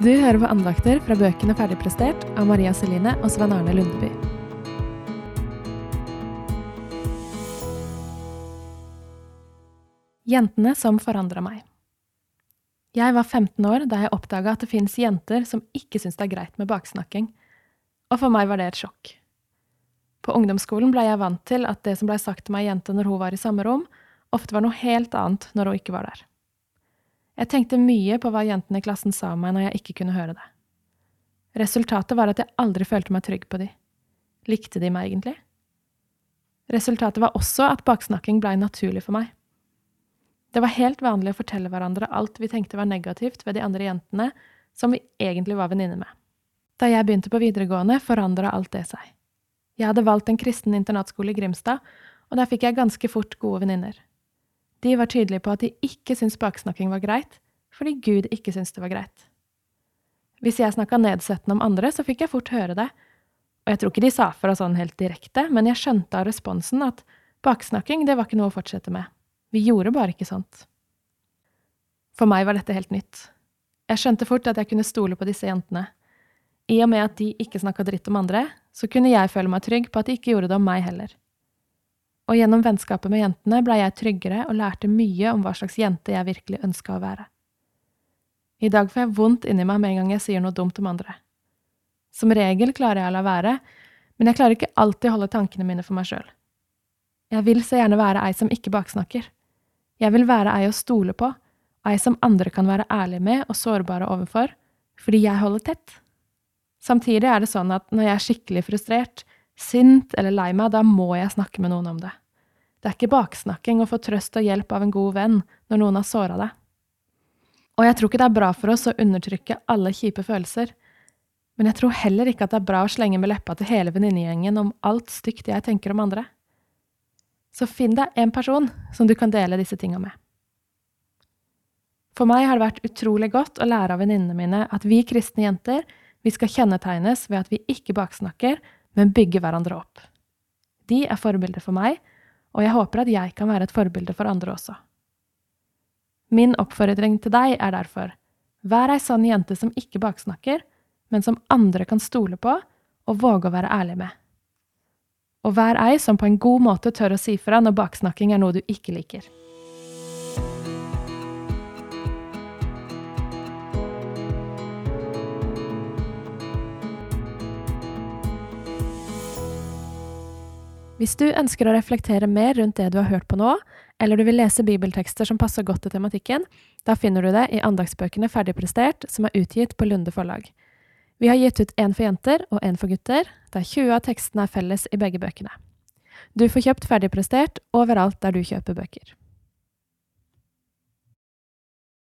Du hører på andakter fra bøkene Ferdigprestert av Maria Celine og Svein Arne Lundeby. Jentene som forandra meg. Jeg var 15 år da jeg oppdaga at det fins jenter som ikke syns det er greit med baksnakking, og for meg var det et sjokk. På ungdomsskolen blei jeg vant til at det som blei sagt til meg jente når hun var i samme rom, ofte var noe helt annet når hun ikke var der. Jeg tenkte mye på hva jentene i klassen sa om meg når jeg ikke kunne høre det. Resultatet var at jeg aldri følte meg trygg på de. Likte de meg egentlig? Resultatet var også at baksnakking blei naturlig for meg. Det var helt vanlig å fortelle hverandre alt vi tenkte var negativt ved de andre jentene, som vi egentlig var venninner med. Da jeg begynte på videregående, forandra alt det seg. Jeg hadde valgt en kristen internatskole i Grimstad, og der fikk jeg ganske fort gode venninner. De var tydelige på at de ikke syntes baksnakking var greit, fordi Gud ikke syntes det var greit. Hvis jeg snakka nedsettende om andre, så fikk jeg fort høre det, og jeg tror ikke de sa fra sånn helt direkte, men jeg skjønte av responsen at baksnakking, det var ikke noe å fortsette med. Vi gjorde bare ikke sånt. For meg var dette helt nytt. Jeg skjønte fort at jeg kunne stole på disse jentene. I og med at de ikke snakka dritt om andre, så kunne jeg føle meg trygg på at de ikke gjorde det om meg heller. Og gjennom vennskapet med jentene blei jeg tryggere og lærte mye om hva slags jente jeg virkelig ønska å være. I dag får jeg vondt inni meg med en gang jeg sier noe dumt om andre. Som regel klarer jeg å la være, men jeg klarer ikke alltid å holde tankene mine for meg sjøl. Jeg vil så gjerne være ei som ikke baksnakker. Jeg vil være ei å stole på, ei som andre kan være ærlige med og sårbare overfor, fordi jeg holder tett. Samtidig er det sånn at når jeg er skikkelig frustrert, sint eller lei meg, da må jeg snakke med noen om det. Det er ikke baksnakking å få trøst og hjelp av en god venn når noen har såra deg. Og jeg tror ikke det er bra for oss å undertrykke alle kjipe følelser, men jeg tror heller ikke at det er bra å slenge med leppa til hele venninnegjengen om alt stygt jeg tenker om andre. Så finn deg en person som du kan dele disse tinga med. For meg har det vært utrolig godt å lære av venninnene mine at vi kristne jenter vi skal kjennetegnes ved at vi ikke baksnakker, men bygger hverandre opp. De er forbilder for meg, og jeg håper at jeg kan være et forbilde for andre også. Min oppfordring til deg er derfor, vær ei sann jente som ikke baksnakker, men som andre kan stole på og våge å være ærlig med. Og vær ei som på en god måte tør å si fra når baksnakking er noe du ikke liker. Hvis du ønsker å reflektere mer rundt det du har hørt på nå, eller du vil lese bibeltekster som passer godt til tematikken, da finner du det i andagsbøkene Ferdigprestert, som er utgitt på Lunde forlag. Vi har gitt ut én for jenter og én for gutter, der 20 av tekstene er felles i begge bøkene. Du får kjøpt Ferdigprestert overalt der du kjøper bøker.